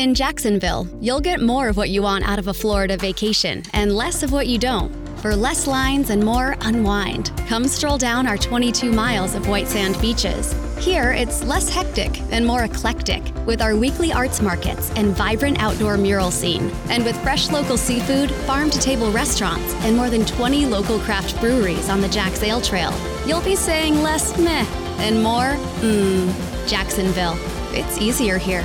In Jacksonville, you'll get more of what you want out of a Florida vacation and less of what you don't. For less lines and more unwind, come stroll down our 22 miles of white sand beaches. Here, it's less hectic and more eclectic with our weekly arts markets and vibrant outdoor mural scene. And with fresh local seafood, farm to table restaurants, and more than 20 local craft breweries on the Jack's Ale Trail, you'll be saying less meh and more mmm. Jacksonville. It's easier here.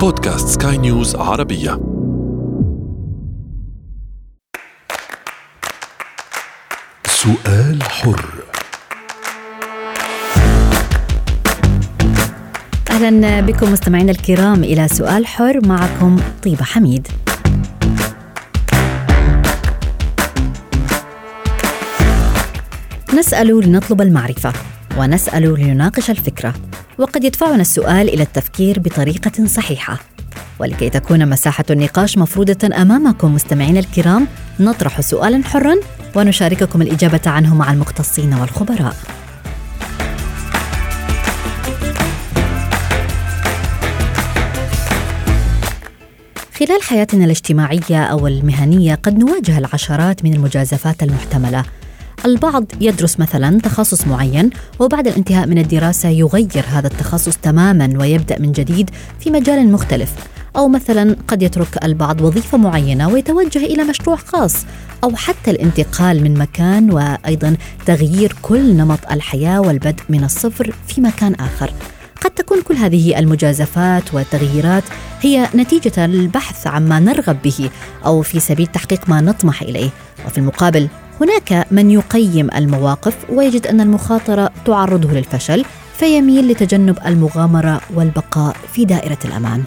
بودكاست سكاي نيوز عربية. سؤال حر. أهلا بكم مستمعينا الكرام إلى سؤال حر معكم طيبة حميد. نسأل لنطلب المعرفة. ونسأل لنناقش الفكرة. وقد يدفعنا السؤال إلى التفكير بطريقة صحيحة. ولكي تكون مساحة النقاش مفروضة أمامكم مستمعينا الكرام نطرح سؤالا حرا ونشارككم الإجابة عنه مع المختصين والخبراء. خلال حياتنا الاجتماعية أو المهنية قد نواجه العشرات من المجازفات المحتملة. البعض يدرس مثلا تخصص معين وبعد الانتهاء من الدراسة يغير هذا التخصص تماما ويبدأ من جديد في مجال مختلف. أو مثلا قد يترك البعض وظيفة معينة ويتوجه إلى مشروع خاص أو حتى الانتقال من مكان وأيضا تغيير كل نمط الحياة والبدء من الصفر في مكان آخر. قد تكون كل هذه المجازفات والتغييرات هي نتيجة البحث عما نرغب به أو في سبيل تحقيق ما نطمح إليه. وفي المقابل هناك من يقيم المواقف ويجد أن المخاطرة تعرضه للفشل فيميل لتجنب المغامرة والبقاء في دائرة الأمان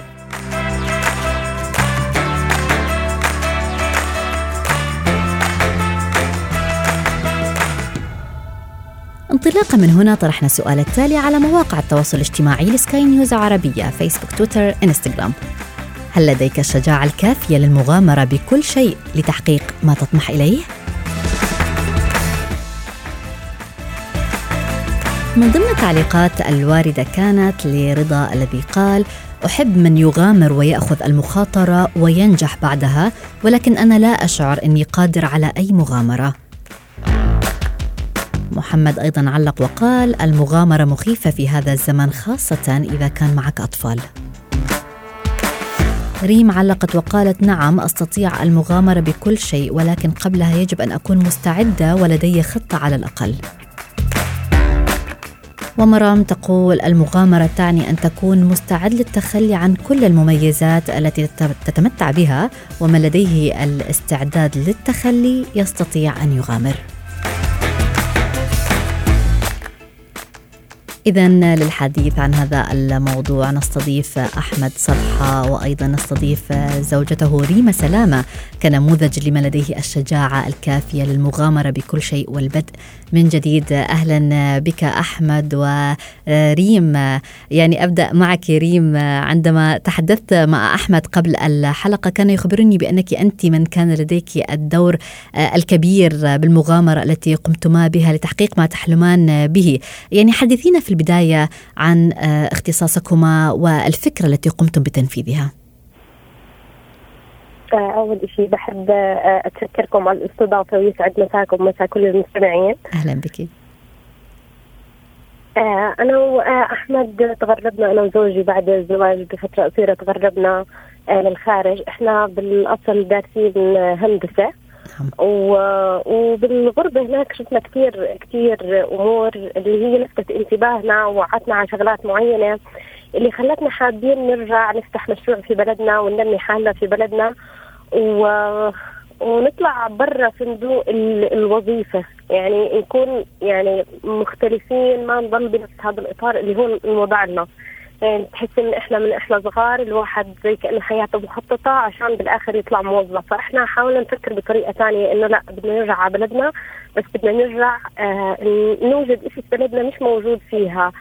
انطلاقا من هنا طرحنا السؤال التالي على مواقع التواصل الاجتماعي لسكاي نيوز عربية فيسبوك تويتر إنستغرام هل لديك الشجاعة الكافية للمغامرة بكل شيء لتحقيق ما تطمح إليه؟ من ضمن التعليقات الواردة كانت لرضا الذي قال أحب من يغامر ويأخذ المخاطرة وينجح بعدها ولكن أنا لا أشعر أني قادر على أي مغامرة. محمد أيضا علق وقال المغامرة مخيفة في هذا الزمن خاصة إذا كان معك أطفال. ريم علقت وقالت نعم أستطيع المغامرة بكل شيء ولكن قبلها يجب أن أكون مستعدة ولدي خطة على الأقل. ومرام تقول المغامرة تعني أن تكون مستعد للتخلي عن كل المميزات التي تتمتع بها ومن لديه الاستعداد للتخلي يستطيع أن يغامر. إذا للحديث عن هذا الموضوع نستضيف أحمد صفحة وأيضا نستضيف زوجته ريما سلامة كنموذج لمن لديه الشجاعة الكافية للمغامرة بكل شيء والبدء. من جديد أهلا بك أحمد وريم. يعني أبدأ معك ريم. عندما تحدثت مع أحمد قبل الحلقة كان يخبرني بأنك أنت من كان لديك الدور الكبير بالمغامرة التي قمتما بها لتحقيق ما تحلمان به. يعني حدثينا في البداية عن اختصاصكما والفكرة التي قمتم بتنفيذها. أول شيء بحب أتشكركم على الاستضافة ويسعد مساكم ومسا كل المستمعين. أهلا بك. أنا وأحمد تغربنا أنا وزوجي بعد الزواج بفترة قصيرة تغربنا للخارج. إحنا بالأصل دارسين هندسة. وبالغربة هناك شفنا كثير كثير أمور اللي هي لفتت انتباهنا ووعتنا على شغلات معينة اللي خلتنا حابين نرجع نفتح مشروع في بلدنا وننمي حالنا في بلدنا و... ونطلع برا صندوق ال... الوظيفة. يعني نكون يعني مختلفين ما نضل بنفس هذا الإطار اللي هو انوضع لنا تحس إن إحنا من إحنا صغار الواحد زي كانه حياته مخططة عشان بالآخر يطلع موظف. فإحنا حاولنا نفكر بطريقة ثانية إنه لا بدنا نرجع على بلدنا بس بدنا نرجع آه نوجد شيء في بلدنا مش موجود فيها.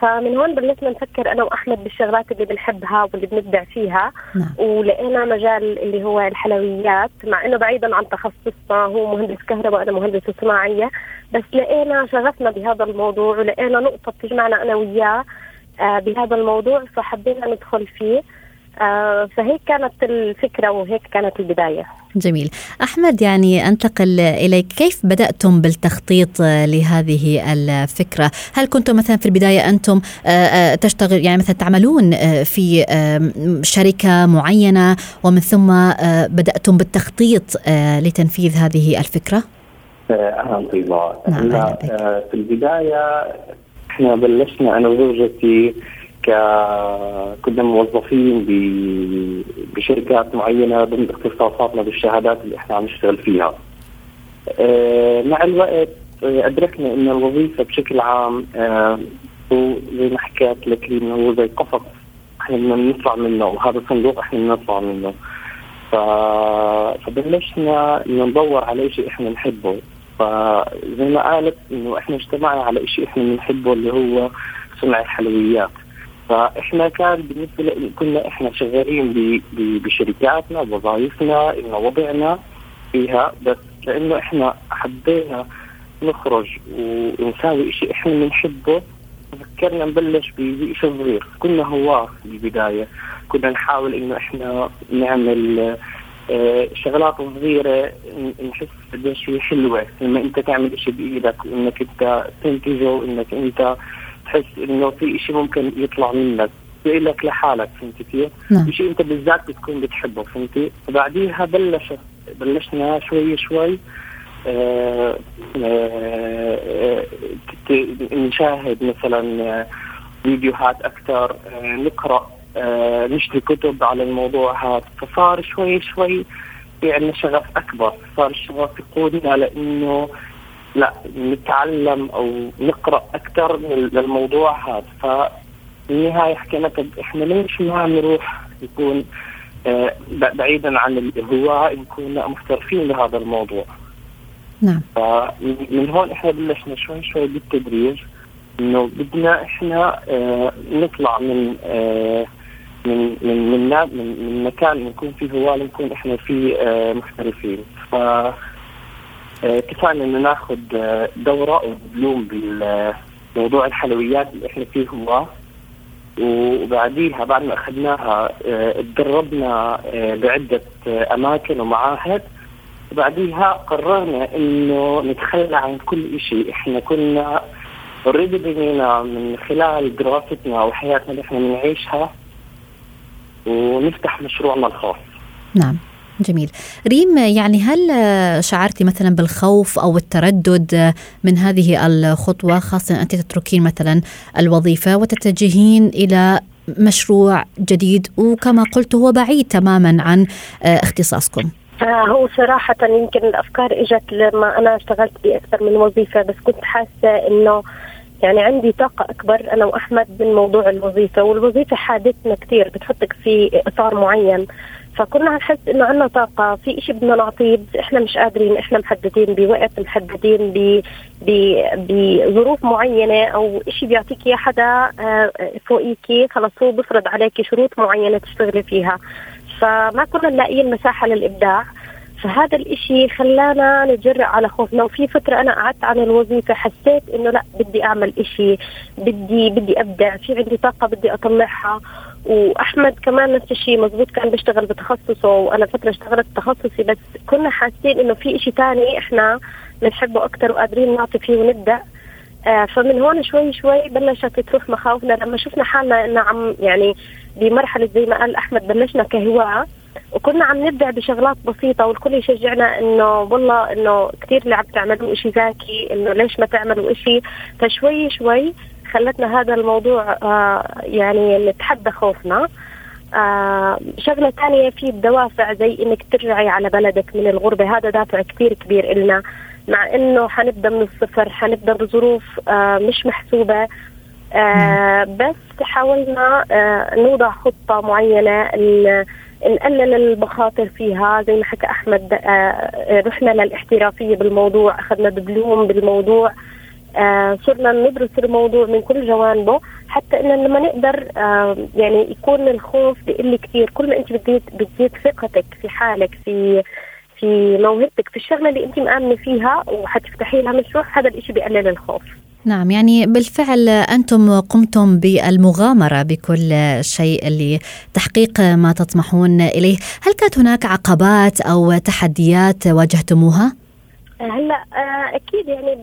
فمن هون بلشنا نفكر أنا وأحمد بالشغلات اللي بنحبها واللي بنبدع فيها. نعم. ولقينا مجال اللي هو الحلويات مع إنه بعيدا عن تخصصنا هو مهندس كهرباء أنا مهندسة صناعية بس لقينا شغفنا بهذا الموضوع ولقينا نقطة تجمعنا أنا وياه. بهذا الموضوع فحبينا ندخل فيه. آه فهيك كانت الفكرة وهيك كانت البداية. جميل. أحمد يعني أنتقل إليك. كيف بدأتم بالتخطيط لهذه الفكرة؟ هل كنتم مثلا في البداية أنتم آه، آه، تشتغل يعني مثلا تعملون آه، في شركة معينة ومن ثم بدأتم بالتخطيط لتنفيذ هذه الفكرة؟ أهلا طيبة نعم في البداية إحنا بلشنا أنا وزوجتي ك كنا موظفين ب... بشركات معينة ضمن اختصاصاتنا بالشهادات اللي إحنا عم نشتغل فيها. أه مع الوقت أدركنا إن الوظيفة بشكل عام أه هو زي ما حكيت لك إنه هو زي قفص إحنا بدنا نطلع منه وهذا صندوق إحنا بدنا نطلع منه. ف... فبلشنا ندور على شيء إحنا نحبه فزي ما قالت إنه إحنا اجتمعنا على شيء إحنا بنحبه اللي هو صنع الحلويات. فإحنا كان بالنسبة لنا كنا إحنا شغالين بشركاتنا بوظائفنا إنه وضعنا فيها. بس لأنه إحنا حبينا نخرج ونساوي شيء إحنا بنحبه فكرنا نبلش بشيء صغير كنا هواة بالبداية. كنا نحاول إنه إحنا نعمل شغلات صغيره نحس قديش هي حلوة لما أنت تعمل شيء بإيدك وانك أنت تنتجه وانك أنت تحس إنه في شيء ممكن يطلع منك لك لحالك فهمتي كيف؟ نعم. شيء أنت بالذات بتكون بتحبه فهمتي؟ بعديها بلشت بلشنا شوي شوي آه آه نشاهد مثلا فيديوهات أكثر آه نقرأ آه نشتري كتب على الموضوع هذا. فصار شوي شوي في عندنا شغف أكبر. صار الشغف يقودنا لأنه لا نتعلم أو نقرأ أكثر للموضوع هذا. فالنهاية حكينا طب إحنا ليش ما نروح نكون آه، بعيدا عن الهواة نكون محترفين بهذا الموضوع. نعم. فمن هون إحنا بلشنا شوي شوي بالتدريج إنه بدنا إحنا آه نطلع من من من من من, من مكان نكون فيه هواة نكون إحنا فيه آه محترفين. ف اتفقنا إنه ناخذ آه، دورة أو بموضوع الحلويات اللي إحنا فيه هو. وبعديها بعد ما أخذناها آه، تدربنا آه، بعدة أماكن ومعاهد. وبعديها قررنا إنه نتخلى عن كل شيء إحنا كنا اوريدي من خلال دراستنا وحياتنا اللي إحنا بنعيشها. ونفتح مشروعنا الخاص. نعم جميل. ريم يعني هل شعرتي مثلا بالخوف أو التردد من هذه الخطوة خاصة أنت تتركين مثلا الوظيفة وتتجهين إلى مشروع جديد وكما قلت هو بعيد تماما عن اختصاصكم؟ هو صراحة يمكن الأفكار إجت لما أنا اشتغلت بأكثر من وظيفة بس كنت حاسة إنه يعني عندي طاقة أكبر أنا وأحمد من موضوع الوظيفة والوظيفة حادتنا كثير بتحطك في إطار معين. فكنا نحس إنه عندنا طاقة في شيء بدنا نعطيه إحنا مش قادرين إحنا محددين بوقت محددين ب بظروف معينة أو شيء بيعطيك اياه حدا آه، فوقيكي خلص هو بفرض عليك شروط معينة تشتغلي فيها. فما كنا نلاقي مساحه للإبداع. فهذا الإشي خلانا نتجرأ على خوفنا. وفي فترة أنا قعدت عن الوظيفة حسيت إنه لا بدي أعمل إشي بدي بدي أبدع. في عندي طاقة بدي أطلعها. وأحمد كمان نفس الشيء مزبوط كان بيشتغل بتخصصه وأنا فترة اشتغلت تخصصي بس كنا حاسين إنه في شيء ثاني إحنا بنحبه أكثر وقادرين نعطي فيه ونبدأ. آه فمن هون شوي شوي بلشت تروح مخاوفنا. لما شفنا حالنا إنه عم يعني بمرحلة زي ما قال أحمد بلشنا كهواة وكنا عم نبدع بشغلات بسيطة والكل يشجعنا إنه والله إنه كثير اللي عم تعملوا شيء ذكي إنه ليش ما تعملوا شيء فشوي شوي خلتنا هذا الموضوع آه يعني نتحدى خوفنا. آه شغلة ثانية في الدوافع زي إنك ترجعي على بلدك من الغربة هذا دافع كثير كبير إلنا. مع إنه حنبدأ من الصفر حنبدأ بظروف آه مش محسوبة. آه بس حاولنا آه نوضع خطة معينة نقلل المخاطر فيها. زي ما حكى أحمد آه رحنا للاحترافية بالموضوع أخذنا دبلوم بالموضوع صرنا ندرس الموضوع من كل جوانبه حتى ان لما نقدر يعني يكون الخوف بقل كثير كل ما أنت بتزيد بتزيد ثقتك في حالك في في موهبتك في الشغلة اللي أنت مآمنة فيها وحتفتحي لها مشروع هذا الشيء بيقلل الخوف. نعم يعني بالفعل أنتم قمتم بالمغامرة بكل شيء لتحقيق ما تطمحون إليه هل كانت هناك عقبات أو تحديات واجهتموها؟ هلا آه، أكيد يعني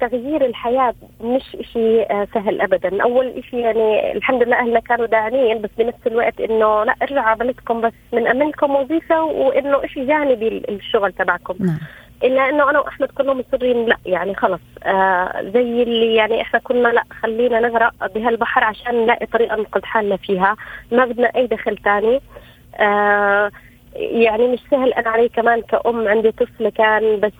تغيير الحياة مش شيء آه، سهل ابدا أول شيء يعني الحمد لله أهلنا كانوا داعمين بس بنفس الوقت إنه لا إرجعوا على بلدكم بس من لكم وظيفة وإنه شيء جانبي الشغل تبعكم نعم. إلا إنه أنا واحمد كنا مصرين لا يعني خلص آه زي اللي يعني إحنا كنا لا خلينا نغرق بهالبحر عشان نلاقي طريقة ننقذ حالنا فيها ما بدنا أي دخل ثاني آه يعني مش سهل أنا علي كمان كأم عندي طفل كان بس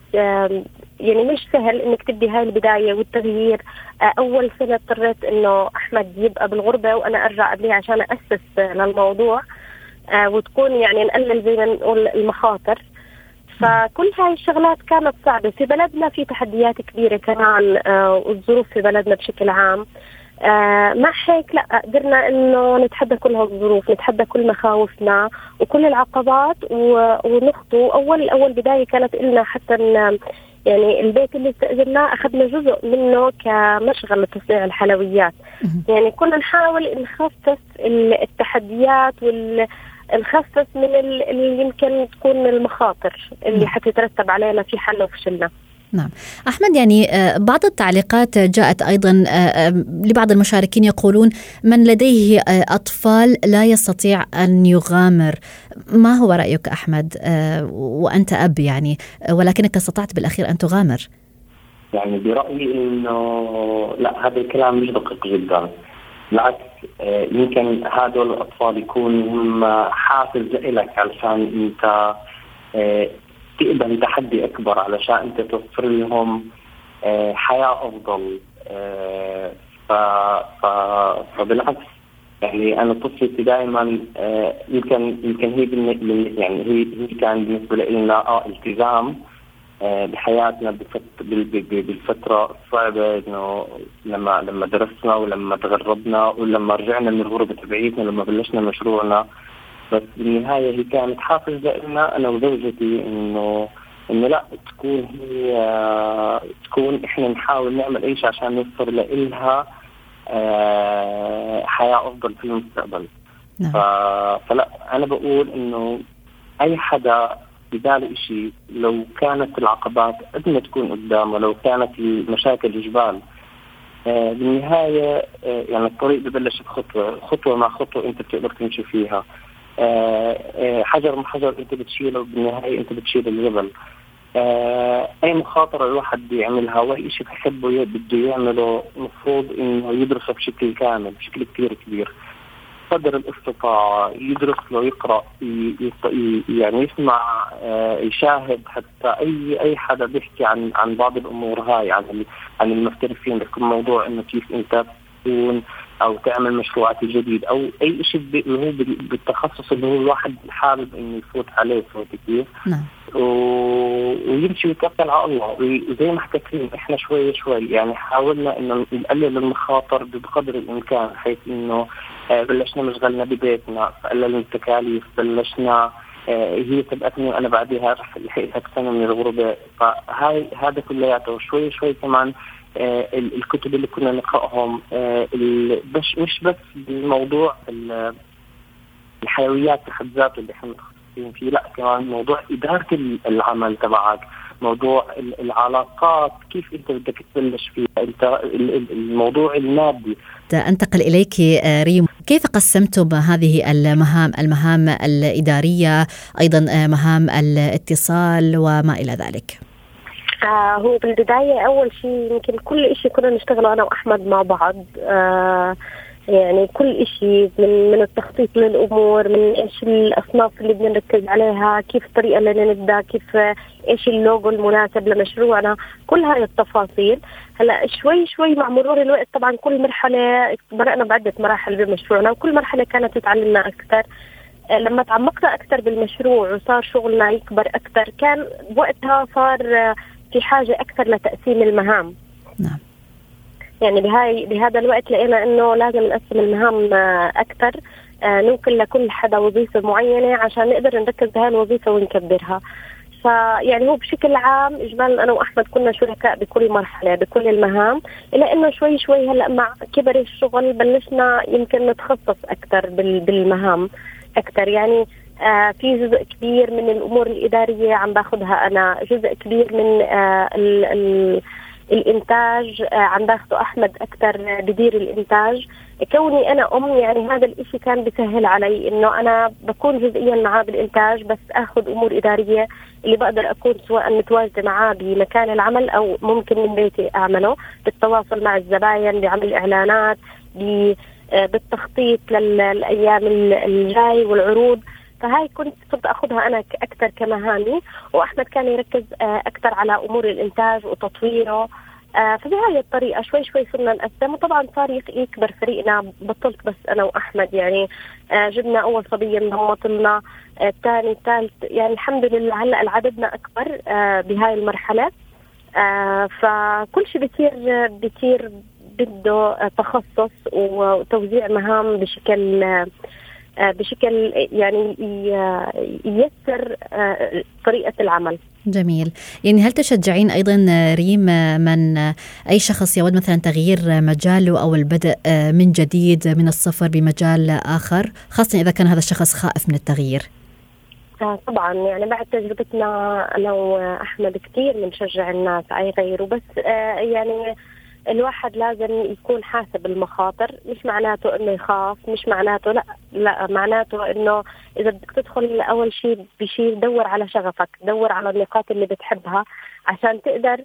يعني مش سهل إنك تبدي هاي البداية والتغيير. آه، أول سنة اضطريت إنه أحمد يبقى بالغربة وأنا أرجع قبليه عشان أسس للموضوع. آه، وتكون يعني نقلل زي ما نقول المخاطر. فكل هاي الشغلات كانت صعبة. في بلدنا في تحديات كبيرة كمان آه، والظروف في بلدنا بشكل عام. آه مع هيك لا قدرنا إنه نتحدى كل هالظروف نتحدى كل مخاوفنا وكل العقبات ونخطو. أول أول بداية كانت لنا حتى يعني البيت اللي استاجرناه أخذنا جزء منه كمشغل لتصنيع الحلويات. يعني كنا نحاول نخفف التحديات وال نخفف من اللي يمكن تكون المخاطر اللي حتترتب علينا في حل وفشلنا. نعم. أحمد يعني آه، بعض التعليقات جاءت أيضا آه، آه، لبعض المشاركين يقولون من لديه أطفال لا يستطيع أن يغامر. ما هو رأيك أحمد؟ وأنت أب يعني ولكنك استطعت بالأخير أن تغامر. يعني برأيي أنه لا هذا الكلام مش دقيق جدا. بالعكس يمكن هدول الأطفال يكونوا هم حافز لك علشان أنت تقبل تحدي أكبر علشان أنت توفر لهم آه، حياة أفضل. آه، ف فبالعكس يعني أنا طفلتي دائما آه، يمكن يمكن هي يعني هي هي كان بالنسبة لنا آه التزام. بحياتنا بالفترة الصعبة انه لما لما درسنا ولما تغربنا ولما رجعنا من الغربة تبعيتنا لما بلشنا مشروعنا بس بالنهاية هي كانت حافز لنا أنا وزوجتي إنه إنه لا تكون هي تكون إحنا نحاول نعمل أي شيء عشان نوصل لها آه، حياة أفضل في المستقبل نعم. فلا أنا بقول إنه أي حدا بباله شيء لو كانت العقبات قد ما تكون قدامه لو كانت المشاكل جبال. آه بالنهاية آه يعني الطريق ببلش بخطوة خطوة مع خطوة أنت بتقدر تمشي فيها. آه، آه، حجر من حجر أنت بتشيله بالنهاية أنت بتشيل الجبل. آه، أي مخاطرة الواحد بيعملها وأي شيء بحبه بده يعمله المفروض إنه يدرسه بشكل كامل بشكل كثير كبير. قدر الاستطاعة يدرس له يقرأ يعني يسمع يشاهد حتى أي أي حدا بيحكي عن عن بعض الأمور هاي عن عن المحترفين. بكل موضوع إنه كيف أنت تكون أو تعمل مشروعات جديد أو أي شيء اللي هو بالتخصص اللي هو الواحد حابب إنه يفوت عليه فوت كيف؟ نعم. و... ويمشي ويتوكل على الله. وزي ما كريم إحنا شوي شوي يعني حاولنا إنه نقلل المخاطر بقدر الإمكان حيث إنه آه، بلشنا مشغلنا ببيتنا قللنا التكاليف بلشنا آه، هي سبقتني وأنا بعدها رح لحقت سنة من الغربة. فهاي هذا كلياته شوي شوي كمان آه، الكتب اللي كنا نقرأهم آه، مش مش بس بموضوع الحيويات بحد ذاته اللي إحنا متخصصين فيه لا كمان موضوع إدارة العمل تبعك. موضوع العلاقات كيف أنت بدك تبلش فيها؟ أنت الموضوع المادي. انتقل إليك آه، ريم. كيف قسمتم هذه المهام المهام الإدارية أيضا مهام الاتصال وما إلى ذلك؟ آه هو بالبداية أول شيء يمكن كل شيء كنا نشتغله أنا وأحمد مع بعض. آه يعني كل شيء من من التخطيط للأمور من إيش الأصناف اللي بدنا نركز عليها كيف الطريقة اللي نبدأ كيف إيش اللوجو المناسب لمشروعنا كل هاي التفاصيل. هلأ شوي شوي مع مرور الوقت طبعا كل مرحلة مرقنا بعدة مراحل بمشروعنا وكل مرحلة كانت تعلمنا أكثر لما تعمقنا أكثر بالمشروع وصار شغلنا يكبر أكثر كان وقتها صار في حاجة أكثر لتقسيم المهام. نعم. يعني بهاي بهذا الوقت لقينا إنه لازم نقسم المهام أكثر. آه، ننقل لكل حدا وظيفة معينة عشان نقدر نركز بهاي الوظيفة ونكبرها. فيعني هو بشكل عام اجمالا أنا وأحمد كنا شركاء بكل مرحلة بكل المهام. الا إنه شوي شوي هلأ مع كبر الشغل بلشنا يمكن نتخصص أكثر بالمهام أكثر. يعني آه في جزء كبير من الأمور الإدارية عم باخذها أنا. جزء كبير من آه ال ال الإنتاج آه عم بأخذه أحمد أكثر بدير الإنتاج. كوني أنا أم يعني هذا الإشي كان بسهل علي إنه أنا بكون جزئيا معاه بالإنتاج بس أخذ أمور إدارية اللي بقدر أكون سواء متواجدة معاه بمكان العمل أو ممكن من بيتي أعمله بالتواصل مع الزباين بعمل إعلانات آه، بالتخطيط للأيام الجاي والعروض. فهاي كنت كنت أخذها أنا أكثر كمهامي وأحمد كان يركز آه، أكثر على أمور الإنتاج وتطويره. آه، فبهاي الطريقة شوي شوي صرنا نقسم وطبعا صار يكبر فريقنا بطلت بس أنا وأحمد يعني. آه، جبنا أول صبية انضمت لنا الثاني الثالث يعني الحمد لله هلأ العددنا أكبر بهاي المرحلة. فكل شيء بصير بصير بده تخصص وتوزيع مهام بشكل بشكل يعني ييسر آه، طريقة العمل. جميل. يعني هل تشجعين أيضا آه، ريم من أي شخص يود مثلا تغيير مجاله أو البدء من جديد من الصفر بمجال آخر خاصة إذا كان هذا الشخص خائف من التغيير؟ طبعا. يعني بعد تجربتنا أنا وأحمد كثير بنشجع الناس على يغيروا بس يعني الواحد لازم يكون حاسب المخاطر مش معناته إنه يخاف مش معناته لأ لأ معناته إنه إذا بدك تدخل اول شيء بشيء دور على شغفك دور على النقاط اللي بتحبها عشان تقدر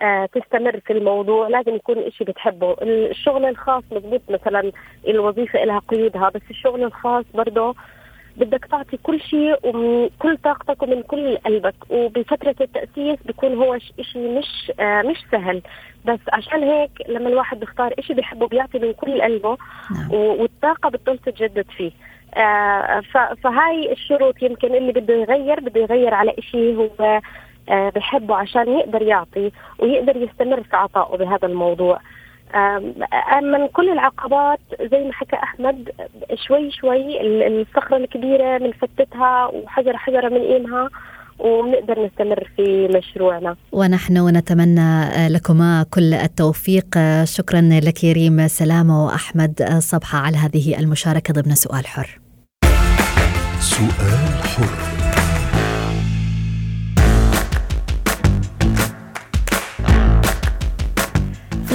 آه تستمر في الموضوع لازم يكون إشي بتحبه. الشغل الخاص مضبوط مثلا الوظيفة لها قيودها بس الشغل الخاص برضه بدك تعطي كل شيء ومن كل طاقتك ومن كل قلبك. وبفترة التأسيس بيكون هو شيء مش آه مش سهل. بس عشان هيك لما الواحد بيختار شيء بيحبه بيعطي من كل قلبه نعم. والطاقة بتضل تتجدد فيه. آه فهاي الشروط يمكن اللي بده يغير بده يغير على شيء هو آه بحبه عشان يقدر يعطي ويقدر يستمر في عطائه بهذا الموضوع. من كل العقبات زي ما حكى أحمد شوي شوي الصخرة الكبيرة بنفتتها وحجره حجره بنقيمها وبنقدر نستمر في مشروعنا. ونحن نتمنى لكما كل التوفيق. شكرا لك ريم سلامة وأحمد صبحة على هذه المشاركة ضمن سؤال حر. سؤال حر.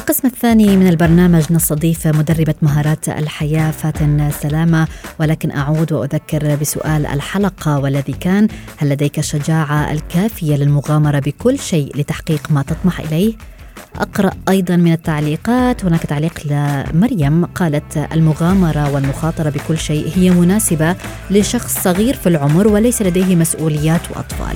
القسم الثاني من البرنامج نستضيف مدربة مهارات الحياة فاتن سلامة ولكن أعود وأذكر بسؤال الحلقة والذي كان هل لديك الشجاعة الكافية للمغامرة بكل شيء لتحقيق ما تطمح إليه؟ أقرأ أيضا من التعليقات هناك تعليق لمريم قالت المغامرة والمخاطرة بكل شيء هي مناسبة لشخص صغير في العمر وليس لديه مسؤوليات وأطفال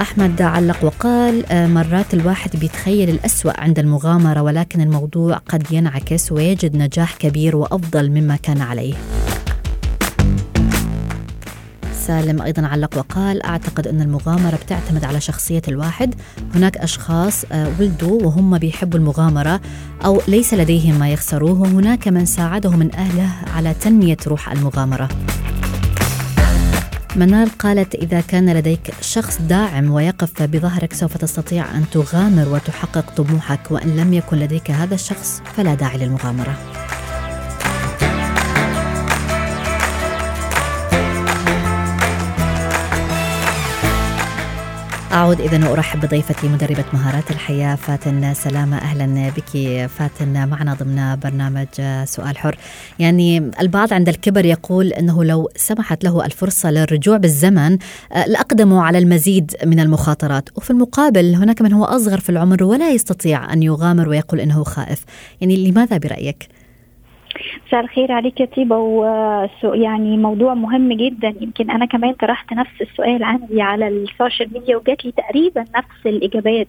أحمد علق وقال آه، مرات الواحد بيتخيل الأسوأ عند المغامرة ولكن الموضوع قد ينعكس ويجد نجاح كبير وأفضل مما كان عليه. سالم أيضا علق وقال أعتقد أن المغامرة بتعتمد على شخصية الواحد. هناك أشخاص آه، ولدوا وهم بيحبوا المغامرة أو ليس لديهم ما يخسروه. وهناك من ساعده من أهله على تنمية روح المغامرة. منال قالت إذا كان لديك شخص داعم ويقف بظهرك سوف تستطيع أن تغامر وتحقق طموحك وإن لم يكن لديك هذا الشخص فلا داعي للمغامرة. أعود إذا وأرحب بضيفتي مدربة مهارات الحياة فاتن سلامة. أهلا بك فاتن. معنا ضمن برنامج سؤال حر. يعني البعض عند الكبر يقول أنه لو سمحت له الفرصة للرجوع بالزمن لأقدموا على المزيد من المخاطرات. وفي المقابل هناك من هو أصغر في العمر ولا يستطيع أن يغامر ويقول أنه خائف. يعني لماذا برأيك؟ مساء الخير عليك يا طيبة ويعني موضوع مهم جدا. يمكن أنا كمان طرحت نفس السؤال عندي على السوشيال ميديا وجات لي تقريبا نفس الإجابات.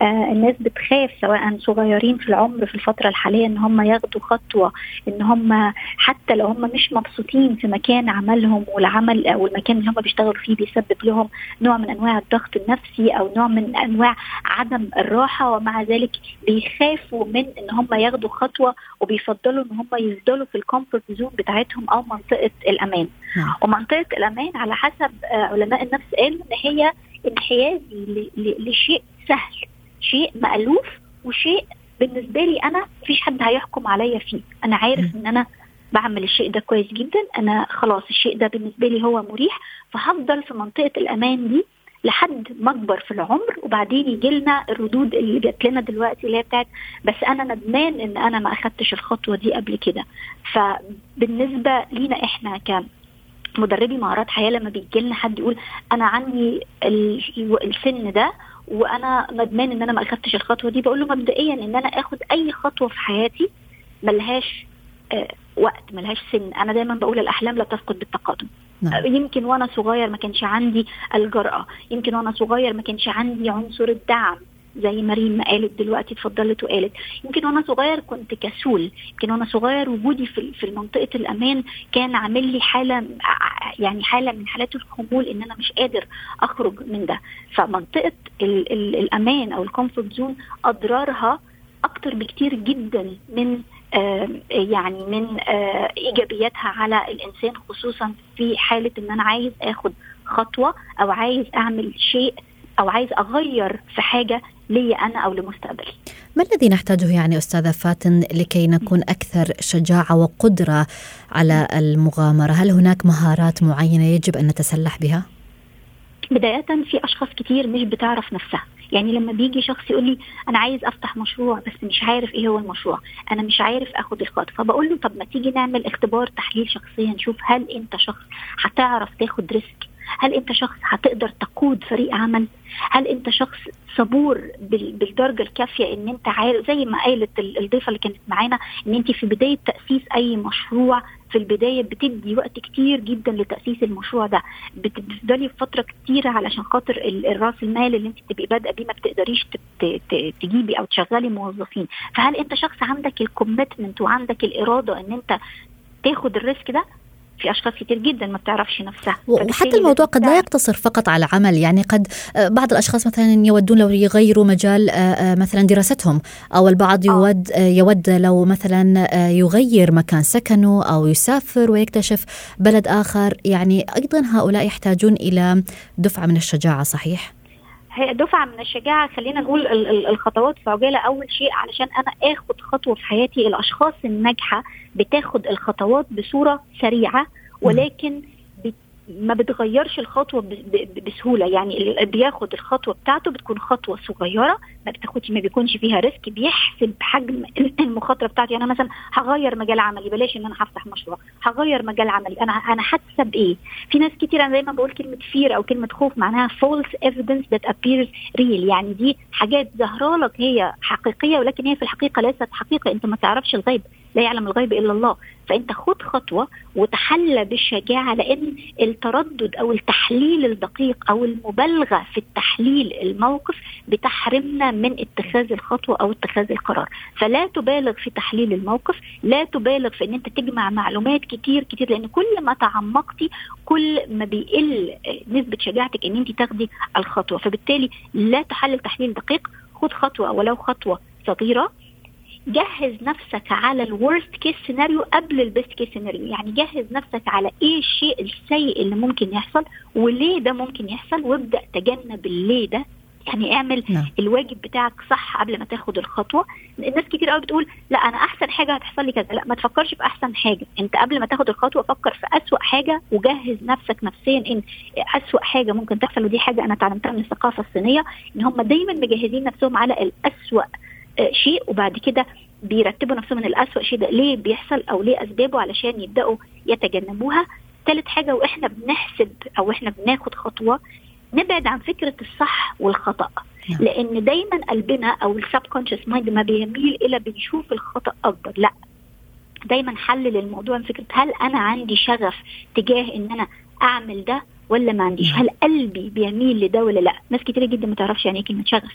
آه الناس بتخاف سواء صغيرين في العمر في الفترة الحالية إن هم ياخدوا خطوة إن هم حتى لو هم مش مبسوطين في مكان عملهم والعمل أو المكان اللي هم بيشتغلوا فيه بيسبب لهم نوع من أنواع الضغط النفسي أو نوع من أنواع عدم الراحة ومع ذلك بيخافوا من إن هم ياخدوا خطوة وبيفضلوا إن هم يفضلوا في ال comfort zone بتاعتهم أو منطقة الأمان نعم. ومنطقة الأمان على حسب آه، علماء النفس قالوا إن هي انحيازي لشيء سهل شيء مألوف وشيء بالنسبة لي أنا مفيش حد هيحكم عليا فيه. أنا عارف إن أنا بعمل الشيء ده كويس جدا. أنا خلاص الشيء ده بالنسبة لي هو مريح. فهفضل في منطقة الأمان دي لحد ما أكبر في العمر. وبعدين يجي لنا الردود اللي جات لنا دلوقتي اللي هي بتاعت بس أنا ندمان إن أنا ما أخدتش الخطوة دي قبل كده. فبالنسبة لينا إحنا كمدربي مهارات حياة لما بيجي لنا حد يقول أنا عندي السن ده وأنا ندمان إن أنا ما أخدتش الخطوة دي بقول له مبدئيا إن أنا آخد أي خطوة في حياتي ملهاش آه وقت ملهاش سن. أنا دايما بقول الأحلام لا تسقط بالتقادم نعم. يمكن وأنا صغير ما كانش عندي الجرأة يمكن وأنا صغير ما كانش عندي عنصر الدعم. زي مريم ما قالت دلوقتي اتفضلت وقالت يمكن وأنا صغير كنت كسول. يمكن وأنا صغير وجودي في في منطقه الأمان كان عامل لي حالة يعني حالة من حالات الخمول إن أنا مش قادر أخرج من ده. فمنطقة ال ال الأمان أو ال comfort zone أضرارها أكتر بكتير جدا من يعني من إيجابياتها على الإنسان خصوصا في حالة إن أنا عايز آخد خطوة أو عايز أعمل شيء أو عايز أغير في حاجة لي أنا أو لمستقبلي. ما الذي نحتاجه يعني أستاذة فاتن لكي نكون أكثر شجاعة وقدرة على المغامرة؟ هل هناك مهارات معينة يجب أن نتسلح بها؟ بداية في أشخاص كتير مش بتعرف نفسها. يعني لما بيجي شخص يقول لي أنا عايز أفتح مشروع بس مش عارف إيه هو المشروع أنا مش عارف آخد الخطوه فبقول له طب ما تيجي نعمل اختبار تحليل شخصيه نشوف هل أنت شخص هتعرف تاخد ريسك هل انت شخص هتقدر تقود فريق عمل؟ هل انت شخص صبور بالدرجة الكافية ان انت عارف زي ما قالت الضيفة اللي كانت معانا ان انت في بداية تأسيس أي مشروع في البداية بتدي وقت كتير جدا لتأسيس المشروع ده. بتفضلي فترة كتيرة علشان خاطر الرأس المال اللي انت تبقي بادئة بيه ما بتقدريش تجيبي أو تشغلي موظفين. فهل انت شخص عندك ال commitment وعندك الإرادة ان انت تاخد ال risk ده؟ في أشخاص كثير جدا ما بتعرفش نفسها. وحتى الموضوع قد لا يقتصر فقط على عمل يعني قد آه، بعض الأشخاص مثلا يودون لو يغيروا مجال آه، آه، مثلا دراستهم أو البعض يود يود لو مثلا يغير مكان سكنه أو يسافر ويكتشف بلد آخر. يعني أيضا هؤلاء يحتاجون إلى دفعة من الشجاعة صحيح؟ هي دفعة من الشجاعة خلينا نقول الخطوات في عجاله أول شيء علشان أنا آخد خطوة في حياتي الأشخاص الناجحة بتاخد الخطوات بصورة سريعة ولكن ما بتغيرش الخطوة بسهولة. يعني اللي بياخد الخطوة بتاعته بتكون خطوة صغيرة ما بتاخدش ما بيكونش فيها risk بيحسب حجم المخاطرة بتاعتي. أنا مثلا هغير مجال عملي بلاش إن أنا هفتح مشروع. هغير مجال عملي. أنا أنا هكسب إيه في ناس كتير أنا دايما بقول كلمة fear أو كلمة خوف معناها false evidence that appears real. يعني دي حاجات ظاهره لك هي حقيقية ولكن هي في الحقيقة ليست حقيقة. أنت ما تعرفش الغيب. لا يعلم الغيب إلا الله. فانت خد خطوة وتحلى بالشجاعة لأن التردد أو التحليل الدقيق أو المبالغة في التحليل الموقف بتحرمنا من اتخاذ الخطوة أو اتخاذ القرار. فلا تبالغ في تحليل الموقف لا تبالغ في إن أنت تجمع معلومات كتير كتير لأن كل ما تعمقتي كل ما بيقل نسبة شجاعتك إن أنت تاخدي الخطوة. فبالتالي لا تحلل تحليل دقيق خد خطوة ولو خطوة صغيرة جهز نفسك على ال worst case scenario قبل ال best case scenario يعني جهز نفسك على إيه الشيء السيء اللي ممكن يحصل وليه ده ممكن يحصل وابدأ تجنب الليه ده. يعني اعمل نعم. الواجب بتاعك صح قبل ما تاخد الخطوة. الناس كتير قوي بتقول لا أنا أحسن حاجة هتحصل لي كذا. لا ما تفكرش في أحسن حاجة. أنت قبل ما تاخد الخطوة فكر في أسوأ حاجة وجهز نفسك نفسيا إن أسوأ حاجة ممكن تحصل ودي حاجة أنا اتعلمتها من الثقافة الصينية إن هم دايما مجهزين نفسهم على الأسوأ شيء وبعد كده بيرتبوا نفسهم من الأسوأ شيء ده ليه بيحصل أو ليه أسبابه علشان يبدأوا يتجنبوها. ثالث حاجة وإحنا بنحسب أو إحنا بناخد خطوة نبعد عن فكرة الصح والخطأ. نعم. لأن دايما قلبنا أو ال subconscious mind ما بيميل إلى بنشوف الخطأ أكبر لأ. دايما حلل الموضوع من فكرة هل أنا عندي شغف تجاه إن أنا أعمل ده ولا ما عنديش؟ نعم. هل قلبي بيميل لده ولا لأ؟ ناس كتير جدا ما تعرفش يعني إيه كلمة شغف.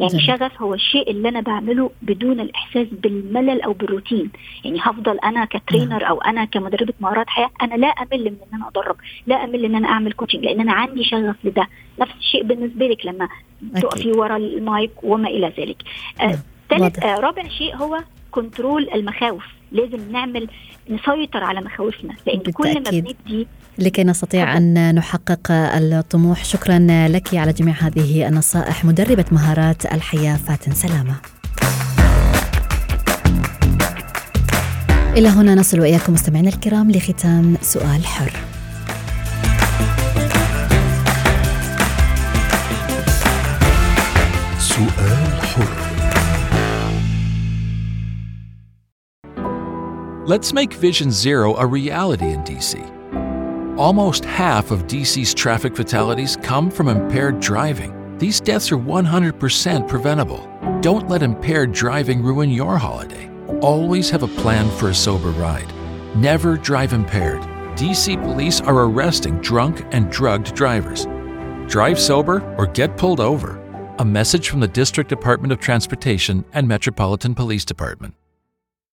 يعني جميل. شغف هو الشيء اللي أنا بعمله بدون الإحساس بالملل أو بالروتين يعني هفضل أنا ك trainer أو أنا كمدربة مهارات حياة أنا لا أمل من إن أنا أدرب لا أمل إن أنا أعمل coaching لأن أنا عندي شغف لده نفس الشيء بالنسبة لك لما. تقفي ورا المايك وما إلى ذلك آه، نعم. ثالث واضح. آه رابع شيء هو control المخاوف لازم نعمل نسيطر على مخاوفنا لأن كل ما بالتأكيد. بندي لكي نستطيع أن نحقق الطموح. شكرا لك على جميع هذه النصائح. مدربة مهارات الحياة فاتن سلامة. إلى هنا نصل وإياكم مستمعينا الكرام لختام سؤال حر. سؤال Let's make Vision Zero a reality in DC. Almost half of DC's traffic fatalities come from impaired driving. These deaths are 100% preventable. Don't let impaired driving ruin your holiday. Always have a plan for a sober ride. Never drive impaired. DC police are arresting drunk and drugged drivers. Drive sober or get pulled over. A message from the District Department of Transportation and Metropolitan Police Department.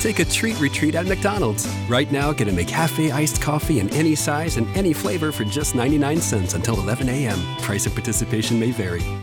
Take a treat retreat at McDonald's. Right now, get a McCafe iced coffee in any size and any flavor for just 99 cents until 11 a.m. Price of participation may vary.